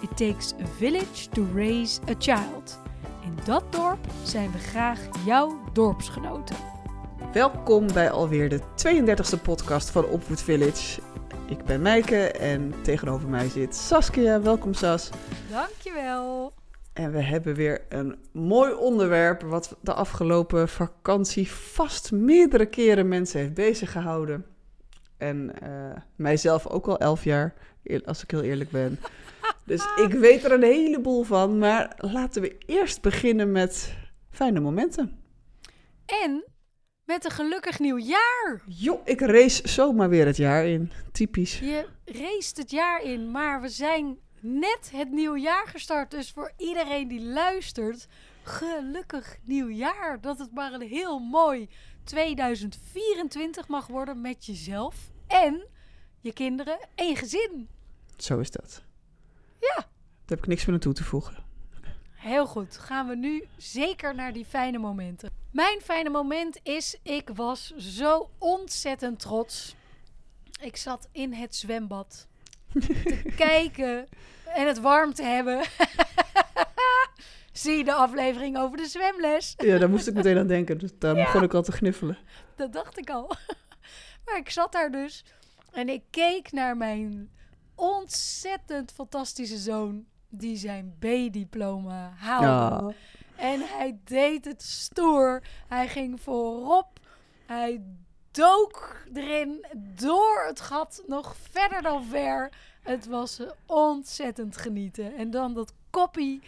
It takes a village to raise a child. In dat dorp zijn we graag jouw dorpsgenoten. Welkom bij alweer de 32e podcast van Opvoed Village. Ik ben Meike en tegenover mij zit Saskia. Welkom Sas. Dankjewel. En we hebben weer een mooi onderwerp wat de afgelopen vakantie vast meerdere keren mensen heeft bezig gehouden. En eh, mijzelf ook al elf jaar, als ik heel eerlijk ben. Dus ik weet er een heleboel van. Maar laten we eerst beginnen met fijne momenten. En met een gelukkig nieuwjaar. Jo, ik race zomaar weer het jaar in. Typisch. Je race het jaar in, maar we zijn net het nieuwjaar gestart. Dus voor iedereen die luistert, gelukkig nieuwjaar. Dat het maar een heel mooi 2024 mag worden met jezelf en je kinderen en je gezin. Zo is dat. Ja. Daar heb ik niks meer aan toe te voegen. Heel goed, gaan we nu zeker naar die fijne momenten. Mijn fijne moment is, ik was zo ontzettend trots. Ik zat in het zwembad te kijken en het warm te hebben. Zie de aflevering over de zwemles? Ja, daar moest ik meteen aan denken. Dus daar begon ik al te gniffelen. Dat dacht ik al. Maar ik zat daar dus en ik keek naar mijn ontzettend fantastische zoon die zijn B-diploma haalde. En hij deed het stoer. Hij ging voorop. Hij dook erin door het gat nog verder dan ver. Het was ontzettend genieten. En dan dat koppie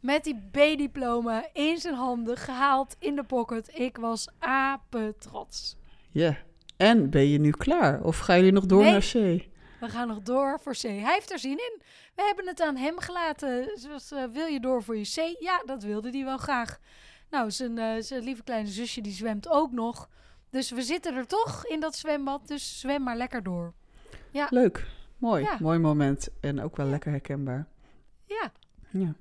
met die B-diploma in zijn handen gehaald in de pocket. Ik was apetrots. Ja. En ben je nu klaar? Of gaan jullie nog door Nee. naar C? We gaan nog door voor C. Hij heeft er zin in. We hebben het aan hem gelaten. Zoals, eh, wil je door voor je C? Ja, dat wilde hij wel graag. Nou, zijn, eh, zijn lieve kleine zusje die zwemt ook nog. Dus we zitten er toch in dat zwembad. Dus zwem maar lekker door. Leuk. Mooi. Ja. Mooi moment. En ook wel lekker herkenbaar. Ja. Ja.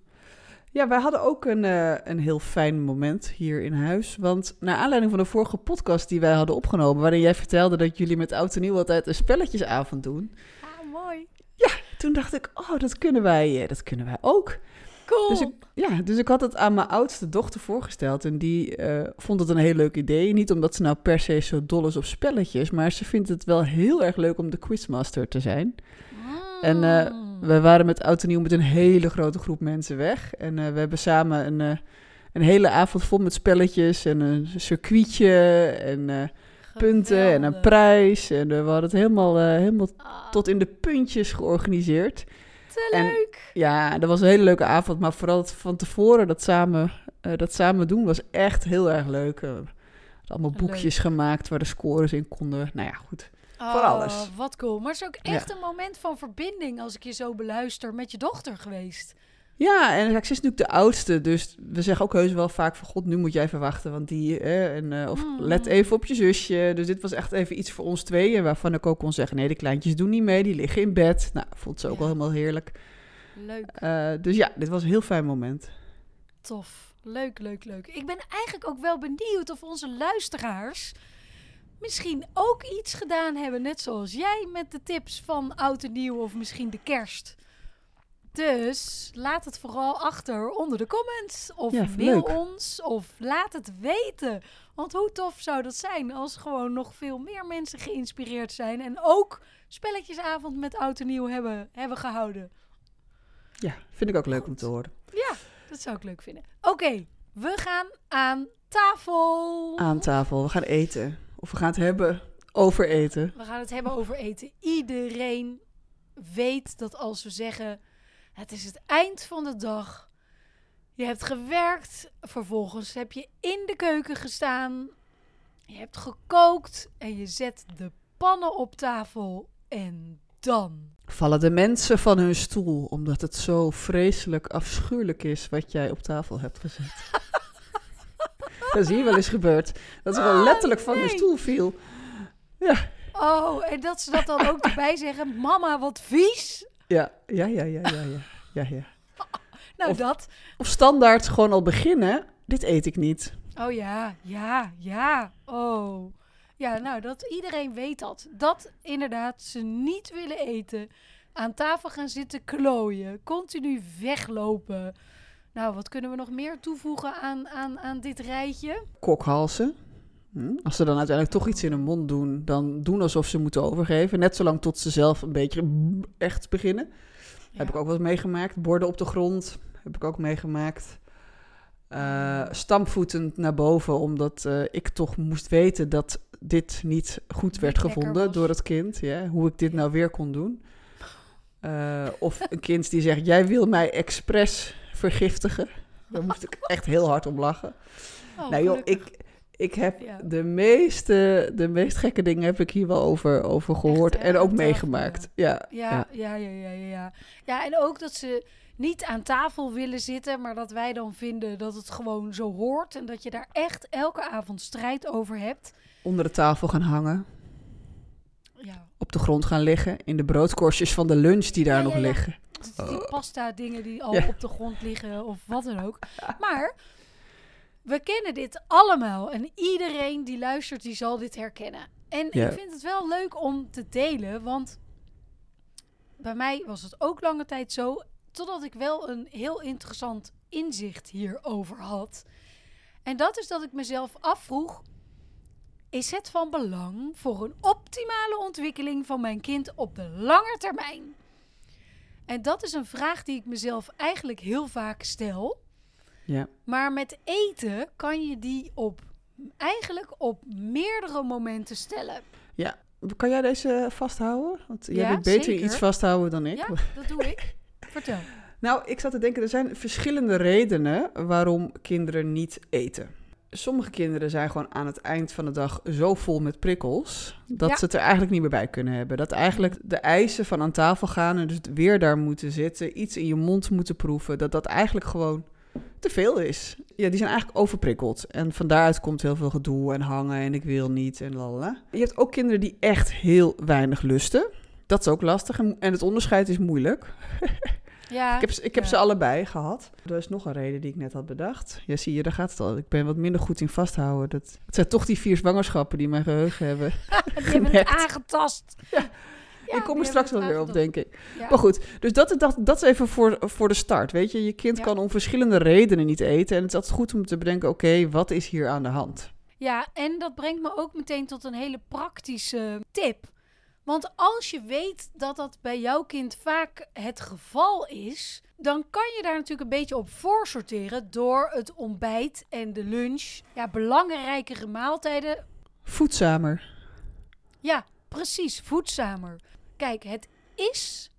Ja, wij hadden ook een, eh, een heel fijn moment hier in huis. Want naar aanleiding van de vorige podcast die wij hadden opgenomen... waarin jij vertelde dat jullie met Oud en Nieuw altijd een spelletjesavond doen... Ah, mooi. toen dacht ik, oh, dat kunnen wij, eh, dat kunnen wij ook. Cool. Dus ik, ja, dus ik had het aan mijn oudste dochter voorgesteld. En die eh, vond het een heel leuk idee. Niet omdat ze nou per se zo dol is op spelletjes. Maar ze vindt het wel heel erg leuk om de quizmaster te zijn. En eh, Mm. We waren met oud en nieuw met een hele grote groep mensen weg. En eh, we hebben samen een, eh, een hele avond vol met spelletjes. En een circuitje. En eh, punten. En een prijs. En we hadden het helemaal, helemaal Ah, tot in de puntjes georganiseerd. te en- leuk. Ja, dat was een hele leuke avond. Maar vooral het van tevoren dat samen, dat samen doen was echt heel erg leuk. Allemaal Leuk. boekjes gemaakt waar de scores in konden. Nou ja, goed. Oh, voor alles. Wat cool. Maar het is ook echt een moment van verbinding als ik je zo beluister met je dochter geweest. Ja, en kijk, ze is natuurlijk de oudste. Dus we zeggen ook heus wel vaak van... God, nu moet jij even wachten, want die... eh, en, eh, of Mm. let even op je zusje. Dus dit was echt even iets voor ons tweeën. Waarvan ik ook kon zeggen... Nee, de kleintjes doen niet mee. Die liggen in bed. Nou, vond ze ook Ja. wel helemaal heerlijk. Leuk. Eh, dus ja, dit was een heel fijn moment. Tof. Leuk, leuk, leuk. Ik ben eigenlijk ook wel benieuwd of onze luisteraars misschien ook iets gedaan hebben, net zoals jij met de tips van oud en nieuw of misschien de kerst. Dus laat het vooral achter onder de comments of Ja, mail leuk. ons of laat het weten. Want hoe tof zou dat zijn als gewoon nog veel meer mensen geïnspireerd zijn en ook spelletjesavond met oud en nieuw hebben, hebben gehouden. Ja, vind ik ook leuk om te horen. Ja, dat zou ik leuk vinden. Oké, we gaan aan tafel. Aan tafel, we gaan eten. Of we gaan het hebben over eten. We gaan het hebben over eten. Iedereen weet dat als we zeggen: het is het eind van de dag. Je hebt gewerkt, vervolgens heb je in de keuken gestaan. Je hebt gekookt en je zet de pannen op tafel. En dan? Vallen de mensen van hun stoel omdat het zo vreselijk afschuwelijk is wat jij op tafel hebt gezet? dat is hier wel eens gebeurd. Dat ze gewoon Oh, letterlijk van hun nee. stoel viel. Oh, en dat ze dat dan ook erbij zeggen. Mama, wat vies. Ja, ja, ja, ja, ja, ja. ja, ja. Nou, Of- dat. Of standaard gewoon al beginnen. Dit eet ik niet. Oh ja, ja, ja. Oh. Ja, nou, dat iedereen weet dat. Dat inderdaad ze niet willen eten. Aan tafel gaan zitten klooien. Continu weglopen. Nou, wat kunnen we nog meer toevoegen aan, aan, aan dit rijtje? Kokhalzen. Hm? Als ze dan uiteindelijk toch iets in hun mond doen, dan doen alsof ze moeten overgeven. Net zolang tot ze zelf een beetje echt beginnen. Heb ik ook eens meegemaakt. Borden op de grond heb ik ook meegemaakt. Eh, stampvoetend naar boven, omdat eh, ik toch moest weten dat dit niet goed Niet werd gevonden door het kind. Ja, hoe ik dit Ja. nou weer kon doen. Eh, of een kind die zegt, jij wil mij expres vergiftigen. Daar moest ik echt heel hard om lachen. Oh, nou joh, gelukkig. ik, ik heb Ja. de, meeste, de meest gekke dingen heb ik hier wel over, over gehoord en ook meegemaakt. Ja. ja, ja, ja, ja, ja. Ja, en ook dat ze niet aan tafel willen zitten, maar dat wij dan vinden dat het gewoon zo hoort en dat je daar echt elke avond strijd over hebt. onder de tafel gaan hangen, Ja, op de grond gaan liggen, in de broodkorstjes van de lunch die daar Ja, nog ja, ja. liggen. die pasta dingen die al Oh. Ja. op de grond liggen of wat dan ook. Maar we kennen dit allemaal en iedereen die luistert, die zal dit herkennen. En Ja. ik vind het wel leuk om te delen, want bij mij was het ook lange tijd zo, totdat ik wel een heel interessant inzicht hierover had. En dat is dat ik mezelf afvroeg: is het van belang voor een optimale ontwikkeling van mijn kind op de lange termijn? En dat is een vraag die ik mezelf eigenlijk heel vaak stel. Ja. Maar met eten kan je die op eigenlijk op meerdere momenten stellen. Kan jij deze vasthouden? Want jij Ja, weet beter zeker. iets vasthouden dan ik. Ja, dat doe ik. Vertel. Nou, ik zat te denken, er zijn verschillende redenen waarom kinderen niet eten. Sommige kinderen zijn gewoon aan het eind van de dag zo vol met prikkels dat Ja. ze het er eigenlijk niet meer bij kunnen hebben. Dat eigenlijk de eisen van aan tafel gaan en dus weer daar moeten zitten, iets in je mond moeten proeven, dat dat eigenlijk gewoon te veel is. Ja, die zijn eigenlijk overprikkeld. En van daaruit komt heel veel gedoe en hangen en ik wil niet en lalala. Je hebt ook kinderen die echt heel weinig lusten. Dat is ook lastig en en het onderscheid is moeilijk. Ja, Ik heb, ze- ik heb ja. ze allebei gehad. Er is nog een reden die ik net had bedacht. Ja, zie je, daar gaat het al. Ik ben wat minder goed in vasthouden. Dat, het zijn toch die vier zwangerschappen die mijn geheugen hebben. die hebben het aangetast. Ja, ik kom er straks wel weer op, denk ik. Ja. Maar goed, dus dat, dat, dat is even voor, voor de start. Weet je, je kind Ja. kan om verschillende redenen niet eten. En het is altijd goed om te bedenken, oké, wat is hier aan de hand? Ja, en dat brengt me ook meteen tot een hele praktische tip. Want als je weet dat dat bij jouw kind vaak het geval is, dan kan je daar natuurlijk een beetje op voorsorteren door het ontbijt en de lunch, ja, belangrijkere maaltijden, Voedzamer. ja, precies, voedzamer. Kijk, het is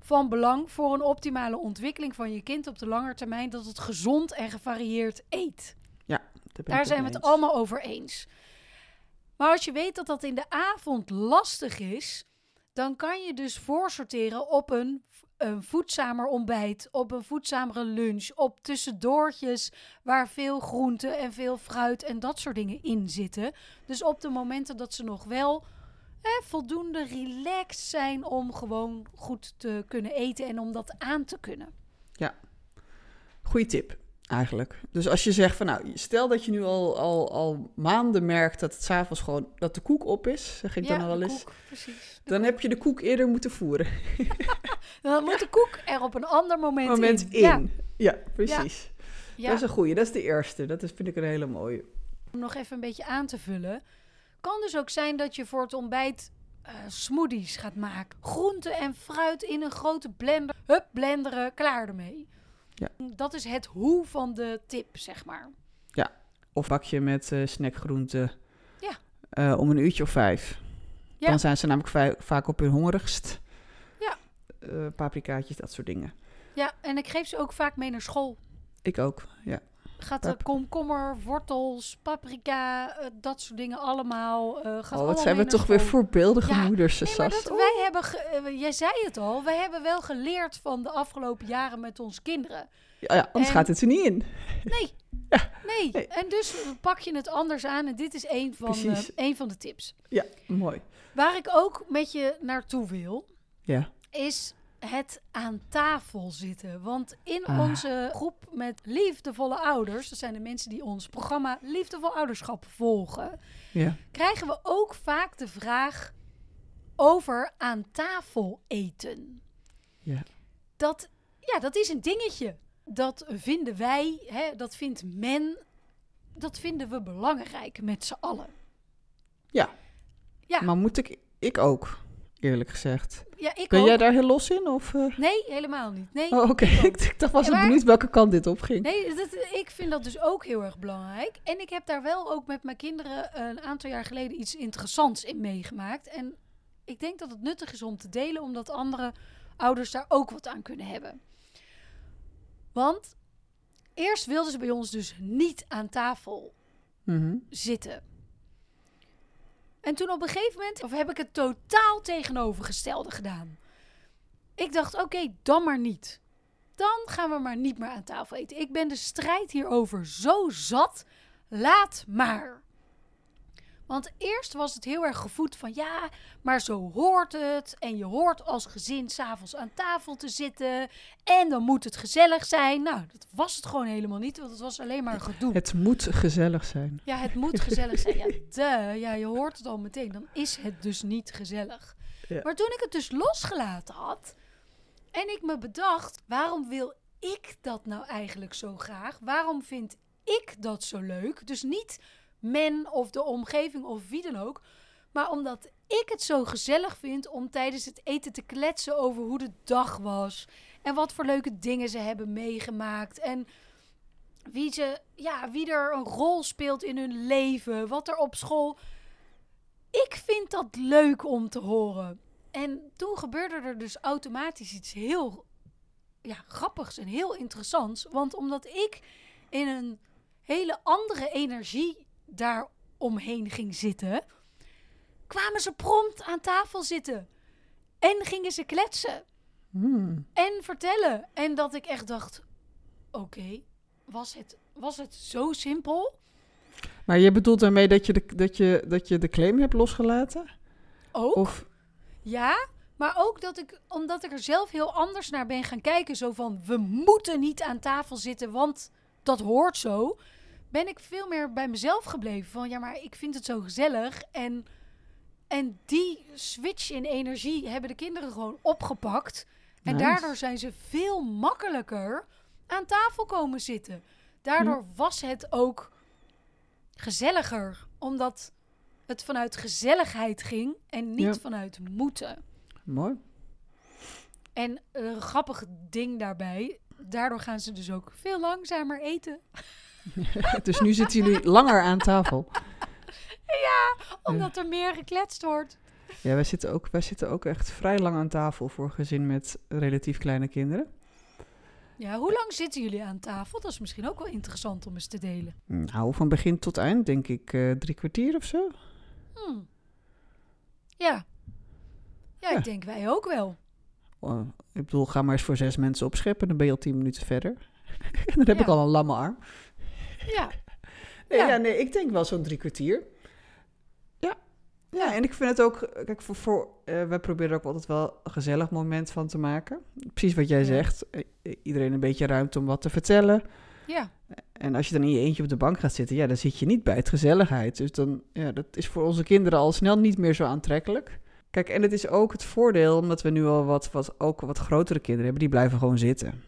van belang voor een optimale ontwikkeling van je kind op de lange termijn dat het gezond en gevarieerd eet. Daar, ben Daar ik zijn we het allemaal over eens. Maar als je weet dat dat in de avond lastig is, dan kan je dus voorsorteren op een, een voedzamer ontbijt, op een voedzamere lunch, op tussendoortjes waar veel groente en veel fruit en dat soort dingen in zitten. Dus op de momenten dat ze nog wel voldoende relaxed zijn om gewoon goed te kunnen eten en om dat aan te kunnen. Goeie tip, eigenlijk. Dus als je zegt van, nou, stel dat je nu al, al, al maanden merkt dat het s'avonds gewoon, dat de koek op is, zeg ik dan al wel eens. koek, precies. De Dan heb je de koek eerder moeten voeren. Dan moet de koek er op een ander moment, moment in. in. Ja, precies. Ja, Dat is een goeie. Dat is de eerste. Dat is, vind ik een hele mooie. om nog even een beetje aan te vullen. Kan dus ook zijn dat je voor het ontbijt eh, smoothies gaat maken. Groente en fruit in een grote blender. Hup, blenderen, klaar ermee. Ja. Dat is het hoe van de tip, zeg maar. Of bakje met eh snackgroenten. Ja. Eh, om een uurtje of vijf. Ja. Dan zijn ze namelijk vaak op hun hongerigst. Ja. Eh, paprikaatjes, dat soort dingen. Ja, en ik geef ze ook vaak mee naar school. Ik ook, ja. Gaat de Pep. komkommer, wortels, paprika, eh, dat soort dingen allemaal. eh gaat Oh, allemaal wat zijn we toch weer voorbeeldige Ja, moeders, Nee, maar wij hebben, eh, jij zei het al, wij hebben wel geleerd van de afgelopen jaren met onze kinderen. Ja, ja, anders en- gaat het er niet in. Nee, nee. Nee. En dus pak je het anders aan en dit is een van, een van de tips. Ja, mooi. Waar ik ook met je naartoe wil, Ja. is het aan tafel zitten. Want in Ah. onze groep met liefdevolle ouders, dat zijn de mensen die ons programma Liefdevol Ouderschap volgen, Ja. krijgen we ook vaak de vraag over aan tafel eten. Ja. Dat, ja, dat is een dingetje. Dat vinden wij, hè, dat vindt men, dat vinden we belangrijk met z'n allen. Ja. Ja. Maar moet ik... Ik ook, eerlijk gezegd. Ja, ik Ben ook. jij daar heel los in? Of, eh? Nee, helemaal niet. Nee, Oh, oké. ik dacht, was Ja, maar- benieuwd welke kant dit op ging. Nee, dat, ik vind dat dus ook heel erg belangrijk. En ik heb daar wel ook met mijn kinderen een aantal jaar geleden iets interessants in meegemaakt. En ik denk dat het nuttig is om te delen, omdat andere ouders daar ook wat aan kunnen hebben. Want eerst wilden ze bij ons dus niet aan tafel Mhm. zitten. En toen op een gegeven moment of heb ik het totaal tegenovergestelde gedaan. Ik dacht, oké, dan maar niet. Dan gaan we maar niet meer aan tafel eten. Ik ben de strijd hierover zo zat. Laat maar. Want eerst was het heel erg gevoed van ja, maar zo hoort het. En je hoort als gezin s'avonds aan tafel te zitten. En dan moet het gezellig zijn. Nou, dat was het gewoon helemaal niet, want het was alleen maar gedoe. Het moet gezellig zijn. Ja, het moet gezellig zijn. Ja, duh. ja, je hoort het al meteen. Dan is het dus niet gezellig. Ja. Maar toen ik het dus losgelaten had en ik me bedacht, waarom wil ik dat nou eigenlijk zo graag? Waarom vind ik dat zo leuk? Dus niet men of de omgeving of wie dan ook, maar omdat ik het zo gezellig vind om tijdens het eten te kletsen over hoe de dag was en wat voor leuke dingen ze hebben meegemaakt en wie, ze, ja, wie er een rol speelt in hun leven, wat er op school. Ik vind dat leuk om te horen. En toen gebeurde er dus automatisch iets heel ja, grappigs en heel interessants. Want omdat ik in een hele andere energie daar omheen ging zitten, kwamen ze prompt aan tafel zitten. En gingen ze kletsen Hmm. en vertellen. En dat ik echt dacht: oké, was, het, was het zo simpel? Maar je bedoelt daarmee dat je, de, dat, je, dat je de claim hebt losgelaten? Ook. Of, Ja, maar ook dat ik, omdat ik er zelf heel anders naar ben gaan kijken, zo van we moeten niet aan tafel zitten, want dat hoort zo, ben ik veel meer bij mezelf gebleven. Van ja, maar ik vind het zo gezellig. En, en die switch in energie hebben de kinderen gewoon opgepakt. En Nice. daardoor zijn ze veel makkelijker aan tafel komen zitten. Daardoor was het ook gezelliger, omdat het vanuit gezelligheid ging en niet Ja. vanuit moeten. mooi. En een grappig ding daarbij, daardoor gaan ze dus ook veel langzamer eten. dus nu zitten jullie langer aan tafel. Omdat er meer gekletst wordt. Ja, wij zitten, ook, wij zitten ook echt vrij lang aan tafel voor gezin met relatief kleine kinderen. Ja, hoe lang zitten jullie aan tafel? Dat is misschien ook wel interessant om eens te delen. Nou, van begin tot eind denk ik eh, drie kwartier of zo. Hmm. Ja. ja. Ja. ik denk wij ook wel. Oh, ik bedoel, ga maar eens voor zes mensen opscheppen, dan ben je al tien minuten verder. en dan heb Ja. ik al een lamme arm. Ja, Nee, Ja. ja. nee, ik denk wel zo'n drie kwartier. Ja. Ja, en ik vind het ook, kijk, voor, voor eh, wij proberen er ook altijd wel een gezellig moment van te maken. Precies wat jij zegt. Eh, eh, Iedereen een beetje ruimte om wat te vertellen. ja. En als je dan in je eentje op de bank gaat zitten, ja, dan zit je niet bij het gezelligheid. Dus dan, ja, dat is voor onze kinderen al snel niet meer zo aantrekkelijk. Kijk, en het is ook het voordeel, omdat we nu al wat, wat, ook wat grotere kinderen hebben, die blijven gewoon zitten.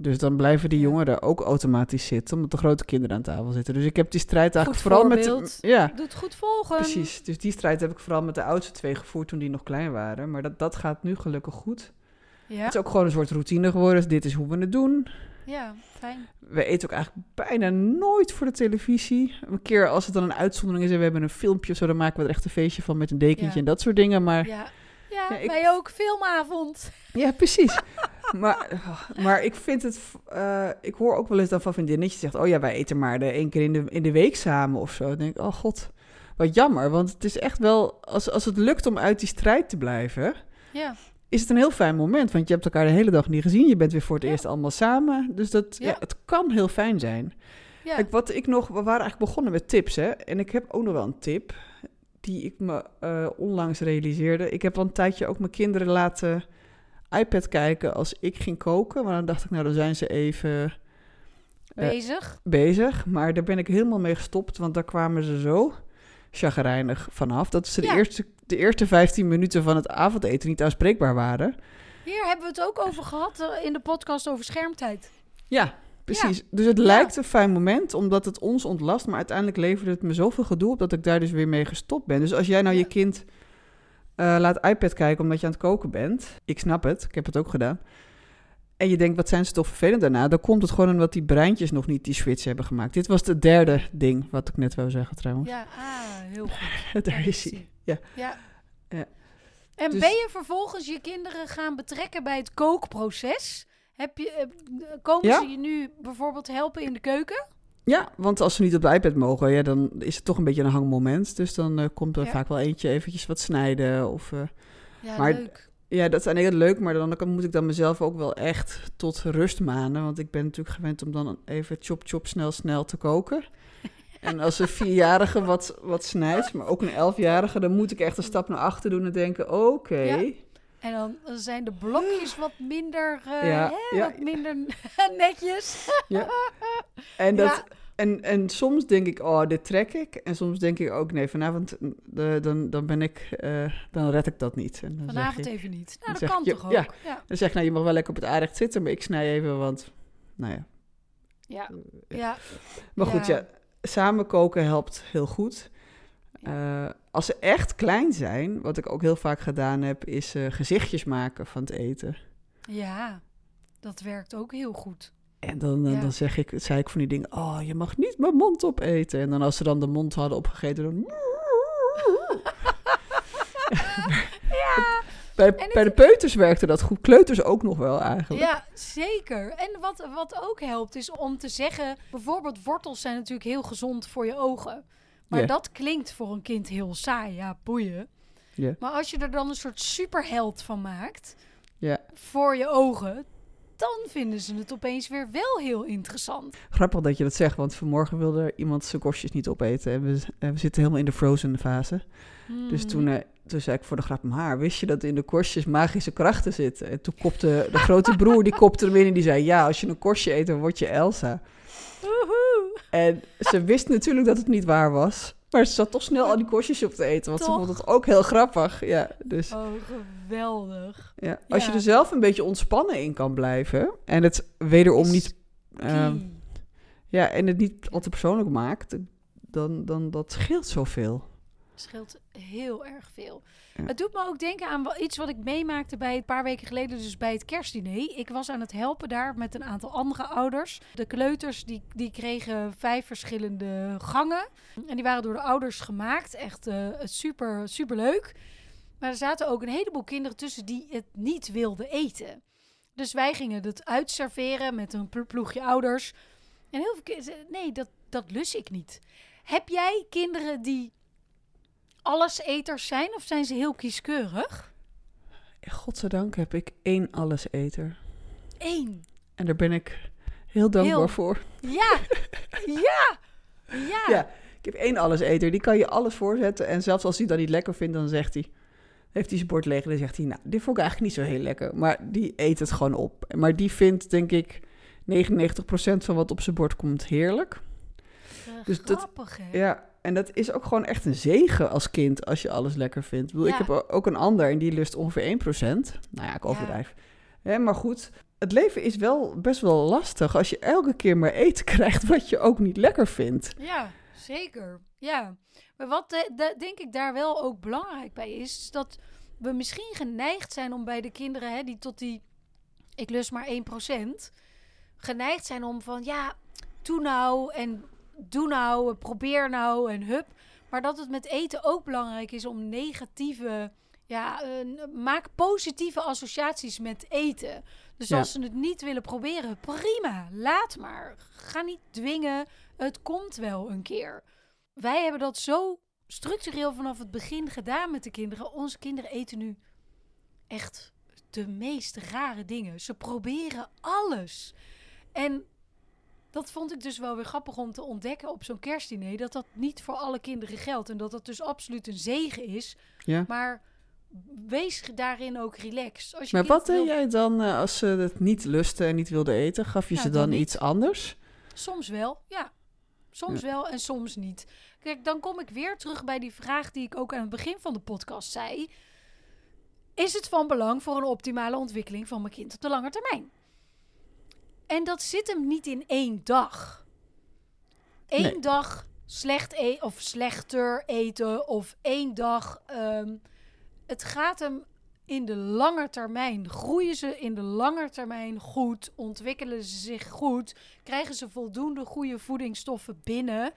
Dus dan blijven die jongeren ook automatisch zitten, omdat de grote kinderen aan tafel zitten. Dus ik heb die strijd eigenlijk Goed vooral met... Ja, Doe het goed volgen. precies. Dus die strijd heb ik vooral met de oudste twee gevoerd toen die nog klein waren. Maar dat, dat gaat nu gelukkig goed. Ja, Het is ook gewoon een soort routine geworden. Dus dit is hoe we het doen. ja, fijn. We eten ook eigenlijk bijna nooit voor de televisie. Een keer als het dan een uitzondering is en we hebben een filmpje of zo, dan maken we er echt een feestje van met een dekentje Ja. en dat soort dingen. Maar Ja, ja, Ja, ik- wij ook. Filmavond. ja, precies. maar, maar ik vind het... eh, ik hoor ook wel eens dan van vriendinnetjes zegt... Oh ja, wij eten maar de één keer in de, in de week samen of zo. Dan denk ik, oh god, wat jammer. Want het is echt wel... Als, als het lukt om uit die strijd te blijven... Ja, is het een heel fijn moment. Want je hebt elkaar de hele dag niet gezien. Je bent weer voor het Ja. eerst allemaal samen. Dus dat, ja. Ja. het kan heel fijn zijn. ja. Kijk, wat ik nog... We waren eigenlijk begonnen met tips, hè. En ik heb ook nog wel een tip... die ik me eh, onlangs realiseerde. Ik heb al een tijdje ook mijn kinderen laten iPad kijken als ik ging koken. Maar dan dacht ik, nou, dan zijn ze even eh, bezig. bezig. Maar daar ben ik helemaal mee gestopt, want daar kwamen ze zo chagrijnig vanaf... dat ze de, Ja. eerste, de eerste 15 minuten van het avondeten niet aanspreekbaar waren... Hier hebben we het ook over gehad eh, in de podcast over schermtijd. Ja, precies. Dus het lijkt een fijn moment, omdat het ons ontlast. Maar uiteindelijk leverde het me zoveel gedoe op dat ik daar dus weer mee gestopt ben. Dus als jij nou je kind eh, laat iPad kijken omdat je aan het koken bent. Ik snap het, ik heb het ook gedaan. En je denkt, wat zijn ze toch vervelend daarna? Dan komt het gewoon omdat die breintjes nog niet die switch hebben gemaakt. Dit was het derde ding wat ik net wou zeggen trouwens. Ja, ah, heel goed. Daar is hij. Ja. Ja. Ja. En Dus- ben je vervolgens je kinderen gaan betrekken bij het kookproces? Heb je, eh, komen Ja. ze je nu bijvoorbeeld helpen in de keuken? Ja, want als ze niet op de iPad mogen, ja, dan is het toch een beetje een hangmoment. Dus dan eh, komt er Ja. vaak wel eentje eventjes wat snijden of... eh, Ja, Maar- leuk. Ja, dat is kant leuk, maar dan moet ik dan mezelf ook wel echt tot rust manen. Want ik ben natuurlijk gewend om dan even chop chop snel snel te koken. En als een vierjarige wat, wat snijdt, maar ook een elfjarige, dan moet ik echt een stap naar achter doen en denken, oké. Ja. En dan zijn de blokjes wat minder, Ja, hè, ja. wat minder netjes. En, dat, Ja. en, en soms denk ik, oh, dit trek ik. En soms denk ik ook, nee, vanavond mm, dan, dan ben ik, eh, dan red ik dat niet. En dan zeg Vanavond ik- even niet. Nou, dat kan toch ook? ja. Ja. Dan zeg ik, nou, je mag wel lekker op het aanrecht zitten, maar ik snij even, want, nou ja. Ja. ja. Maar goed, Ja. ja, samen koken helpt heel goed. Eh, als ze echt klein zijn, wat ik ook heel vaak gedaan heb, is eh, gezichtjes maken van het eten. Ja, dat werkt ook heel goed. En dan, eh, Ja. dan zeg ik, zei ik van die dingen, oh, je mag niet mijn mond opeten. En dan als ze dan de mond hadden opgegeten, dan... Ja, Bij, het- bij de peuters werkte dat goed. Kleuters ook nog wel eigenlijk. ja, zeker. En wat, wat ook helpt is om te zeggen... Bijvoorbeeld wortels zijn natuurlijk heel gezond voor je ogen. Maar dat klinkt voor een kind heel saai. Ja, boeien. Maar als je er dan een soort superheld van maakt... Voor je ogen... dan vinden ze het opeens weer wel heel interessant. Grappig dat je dat zegt, want vanmorgen wilde er iemand zijn korstjes niet opeten. En we, en we zitten helemaal in de frozen fase. Dus Hmm. toen, eh, toen zei ik voor de grap, maar wist je dat in de korstjes magische krachten zitten? En toen kopte de grote broer, die kopte hem in en die zei, ja, als je een korstje eet, dan word je Elsa. En ze wist natuurlijk dat het niet waar was. Maar ze zat toch snel al die korstjes op te eten, want ze vond het ook heel grappig. Ja, dus Oh, geweldig. ja. als je er zelf een beetje ontspannen in kan blijven en het wederom niet, ehm, ja, en het niet al te persoonlijk maakt, dan, dan dat scheelt zoveel. Scheelt heel erg veel. Ja. Het doet me ook denken aan iets wat ik meemaakte bij een paar weken geleden, dus bij het kerstdiner. Ik was aan het helpen daar met een aantal andere ouders. De kleuters die, die kregen vijf verschillende gangen. En die waren door de ouders gemaakt. Echt eh, super, super leuk. Maar er zaten ook een heleboel kinderen tussen die het niet wilden eten. Dus wij gingen het uitserveren met een plo- ploegje ouders. En heel veel kinderen nee, dat, dat lus ik niet. Heb jij kinderen die alleseters zijn of zijn ze heel kieskeurig? Godzijdank heb ik één alleseter. Eén. En daar ben ik heel dankbaar Heel- voor. Ja. ja. Ja. Ja, ik heb één alleseter. Die kan je alles voorzetten. En zelfs als hij dat niet lekker vindt, dan zegt hij... Heeft hij zijn bord leeg en dan zegt hij... Nou, dit vond ik eigenlijk niet zo heel lekker. Maar die eet het gewoon op. Maar die vindt, denk ik... 99% van wat op zijn bord komt heerlijk. Dus dat- grappig, hè? Ja, en dat is ook gewoon echt een zegen als kind... als je alles lekker vindt. Ik, bedoel, Ja. ik heb ook een ander en die lust ongeveer 1%. Nou ja, ik overdrijf. Hè, maar goed, het leven is wel best wel lastig... als je elke keer maar eten krijgt wat je ook niet lekker vindt. Ja, zeker. Ja. Maar wat de- denk ik daar wel ook belangrijk bij is, is dat we misschien geneigd zijn om bij de kinderen hè, die tot die, ik lust maar 1%, geneigd zijn om van ja, doe nou en doe nou, probeer nou en hup. Maar dat het met eten ook belangrijk is om negatieve ja, eh, maak positieve associaties met eten. Dus Ja. als ze het niet willen proberen, prima, laat maar. Ga niet dwingen, het komt wel een keer. Wij hebben dat zo structureel vanaf het begin gedaan met de kinderen. Onze kinderen eten nu echt de meest rare dingen. Ze proberen alles. En dat vond ik dus wel weer grappig om te ontdekken op zo'n kerstdiner. Dat dat niet voor alle kinderen geldt. En dat dat dus absoluut een zegen is. Ja. Maar wees daarin ook relaxed. Als je Maar wat deed wil- jij dan eh, als ze het niet lusten en niet wilden eten? Gaf je Ja, ze dan dan niet. iets anders? Soms wel, ja. Soms wel en soms niet. Kijk, dan kom ik weer terug bij die vraag die ik ook aan het begin van de podcast zei. Is het van belang voor een optimale ontwikkeling van mijn kind op de lange termijn? En dat zit hem niet in één dag. Eén Nee. dag slecht eten of slechter eten of één dag. ehm, het gaat hem in de lange termijn. Groeien ze in de lange termijn goed? Ontwikkelen ze zich goed? Krijgen ze voldoende goede voedingsstoffen binnen?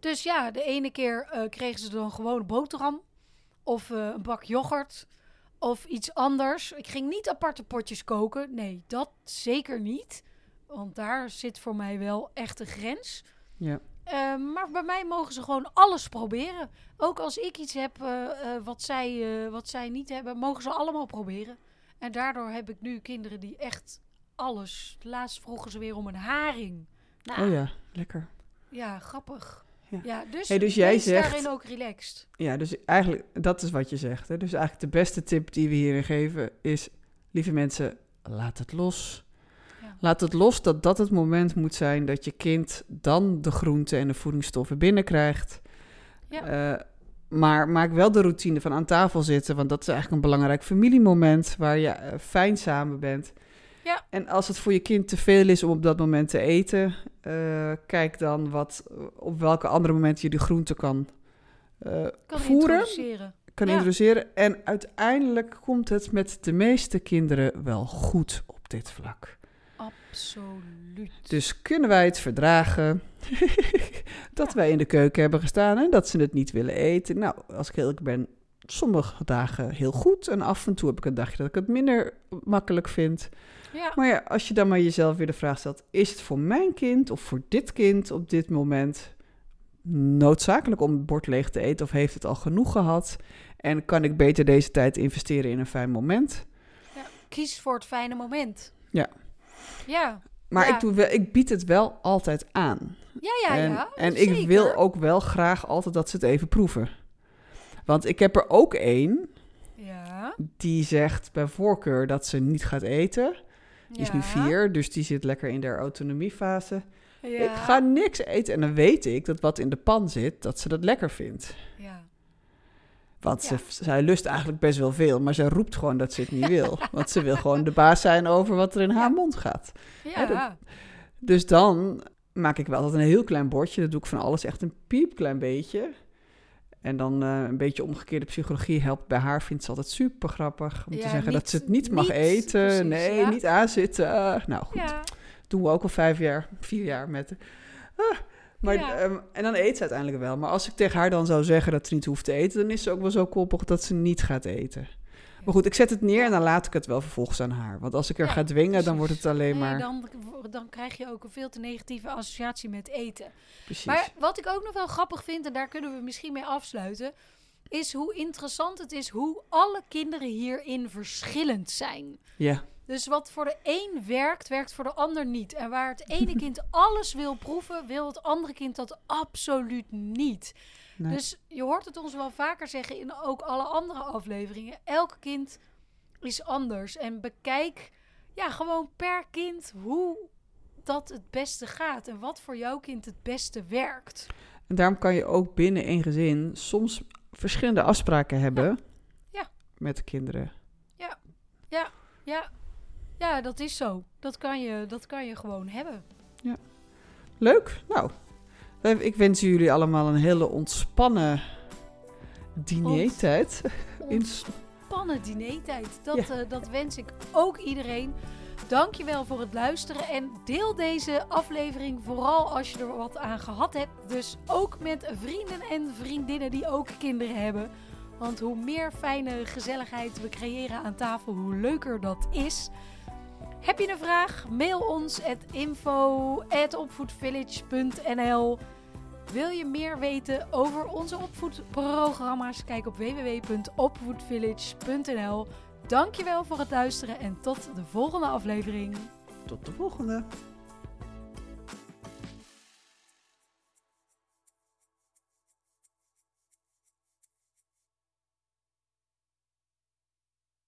Dus ja, de ene keer eh, kregen ze dan gewoon boterham. Of eh, een bak yoghurt. Of iets anders. Ik ging niet aparte potjes koken. Nee, dat zeker niet. Want daar zit voor mij wel echt een grens. Ja. Eh, maar bij mij mogen ze gewoon alles proberen. Ook als ik iets heb eh, eh, wat, zij, wat zij niet hebben, mogen ze allemaal proberen. En daardoor heb ik nu kinderen die echt alles. Laatst vroegen ze weer om een haring. Nou, Oh ja, lekker. ja, grappig. Ja. Ja, dus, Hey, dus jij zegt- daarin ook relaxed. Ja, dus eigenlijk, dat is wat je zegt. Hè? Dus eigenlijk de beste tip die we hierin geven is... lieve mensen, laat het los. Ja. Laat het los dat dat het moment moet zijn... dat je kind dan de groenten en de voedingsstoffen binnenkrijgt. Ja. Eh, maar maak wel de routine van aan tafel zitten... want dat is eigenlijk een belangrijk familiemoment... waar je eh, fijn samen bent. Ja. En als het voor je kind te veel is om op dat moment te eten... eh, kijk dan wat, op welke andere momenten je die groenten kan... eh, Kan voeren introduceren. kan Ja. introduceren. En uiteindelijk komt het met de meeste kinderen wel goed op dit vlak. Absoluut. Dus kunnen wij het verdragen dat Ja. wij in de keuken hebben gestaan en dat ze het niet willen eten? Nou, als ik eerlijk ben, sommige dagen heel goed. En af en toe heb ik een dagje dat ik het minder makkelijk vind. Ja. Maar ja, als je dan maar jezelf weer de vraag stelt: is het voor mijn kind of voor dit kind op dit moment noodzakelijk om het bord leeg te eten of heeft het al genoeg gehad? En kan ik beter deze tijd investeren in een fijn moment? Kies voor het fijne moment. Ja. Ja, Maar Ja. ik, doe wel, ik bied het wel altijd aan. ja, ja. en ja. en ik wil ook wel graag altijd dat ze het even proeven. Want ik heb er ook één Ja. die zegt bij voorkeur dat ze niet gaat eten. Die is nu vier, dus die zit lekker in de autonomiefase. Ja. Ik ga niks eten en dan weet ik dat wat in de pan zit, dat ze dat lekker vindt. Ja. Want Ja. ze, zij lust eigenlijk best wel veel, maar ze roept gewoon dat ze het niet wil. Want ze wil gewoon de baas zijn over wat er in haar mond gaat. Ja. dat- Dus dan maak ik wel altijd een heel klein bordje. Dat doe ik van alles echt een piepklein beetje. En dan eh, een beetje omgekeerde psychologie helpt bij haar. Vindt ze altijd super grappig om te zeggen dat ze het niet mag niet, eten. precies, nee, ja. niet aanzitten. Ah, nou goed, Ja. doen we ook al vijf jaar, vier jaar met. Ah, maar, ehm, en dan eet ze uiteindelijk wel. Maar als ik tegen haar dan zou zeggen dat ze niet hoeft te eten, dan is ze ook wel zo koppig dat ze niet gaat eten. Maar goed, ik zet het neer en dan laat ik het wel vervolgens aan haar. Want als ik er Ja, ga dwingen, dan wordt het alleen Nee, maar... dan, dan krijg je ook een veel te negatieve associatie met eten. Precies. Maar wat ik ook nog wel grappig vind, en daar kunnen we misschien mee afsluiten, is hoe interessant het is hoe alle kinderen hierin verschillend zijn. Ja, Dus wat voor de een werkt, werkt voor de ander niet. En waar het ene kind alles wil proeven, wil het andere kind dat absoluut niet. Nee. Dus je hoort het ons wel vaker zeggen in ook alle andere afleveringen. Elk kind is anders. En bekijk ja, gewoon per kind hoe dat het beste gaat. En wat voor jouw kind het beste werkt. En daarom kan je ook binnen één gezin soms verschillende afspraken hebben Ja. met de kinderen. Ja, ja dat is zo. Dat kan je, dat kan je gewoon hebben. Leuk. Nou, ik wens jullie allemaal een hele ontspannen dinertijd. In- Ontspannen dinertijd. Dat, Ja. eh, dat wens ik ook iedereen. Dankjewel voor het luisteren en deel deze aflevering vooral als je er wat aan gehad hebt. Dus ook met vrienden en vriendinnen die ook kinderen hebben. Want hoe meer fijne gezelligheid we creëren aan tafel, hoe leuker dat is. Heb je een vraag? Mail ons at info@opvoedvillage.nl. Wil je meer weten over onze opvoedprogramma's? Kijk op www.opvoedvillage.nl. Dankjewel voor het luisteren en tot de volgende aflevering. Tot de volgende.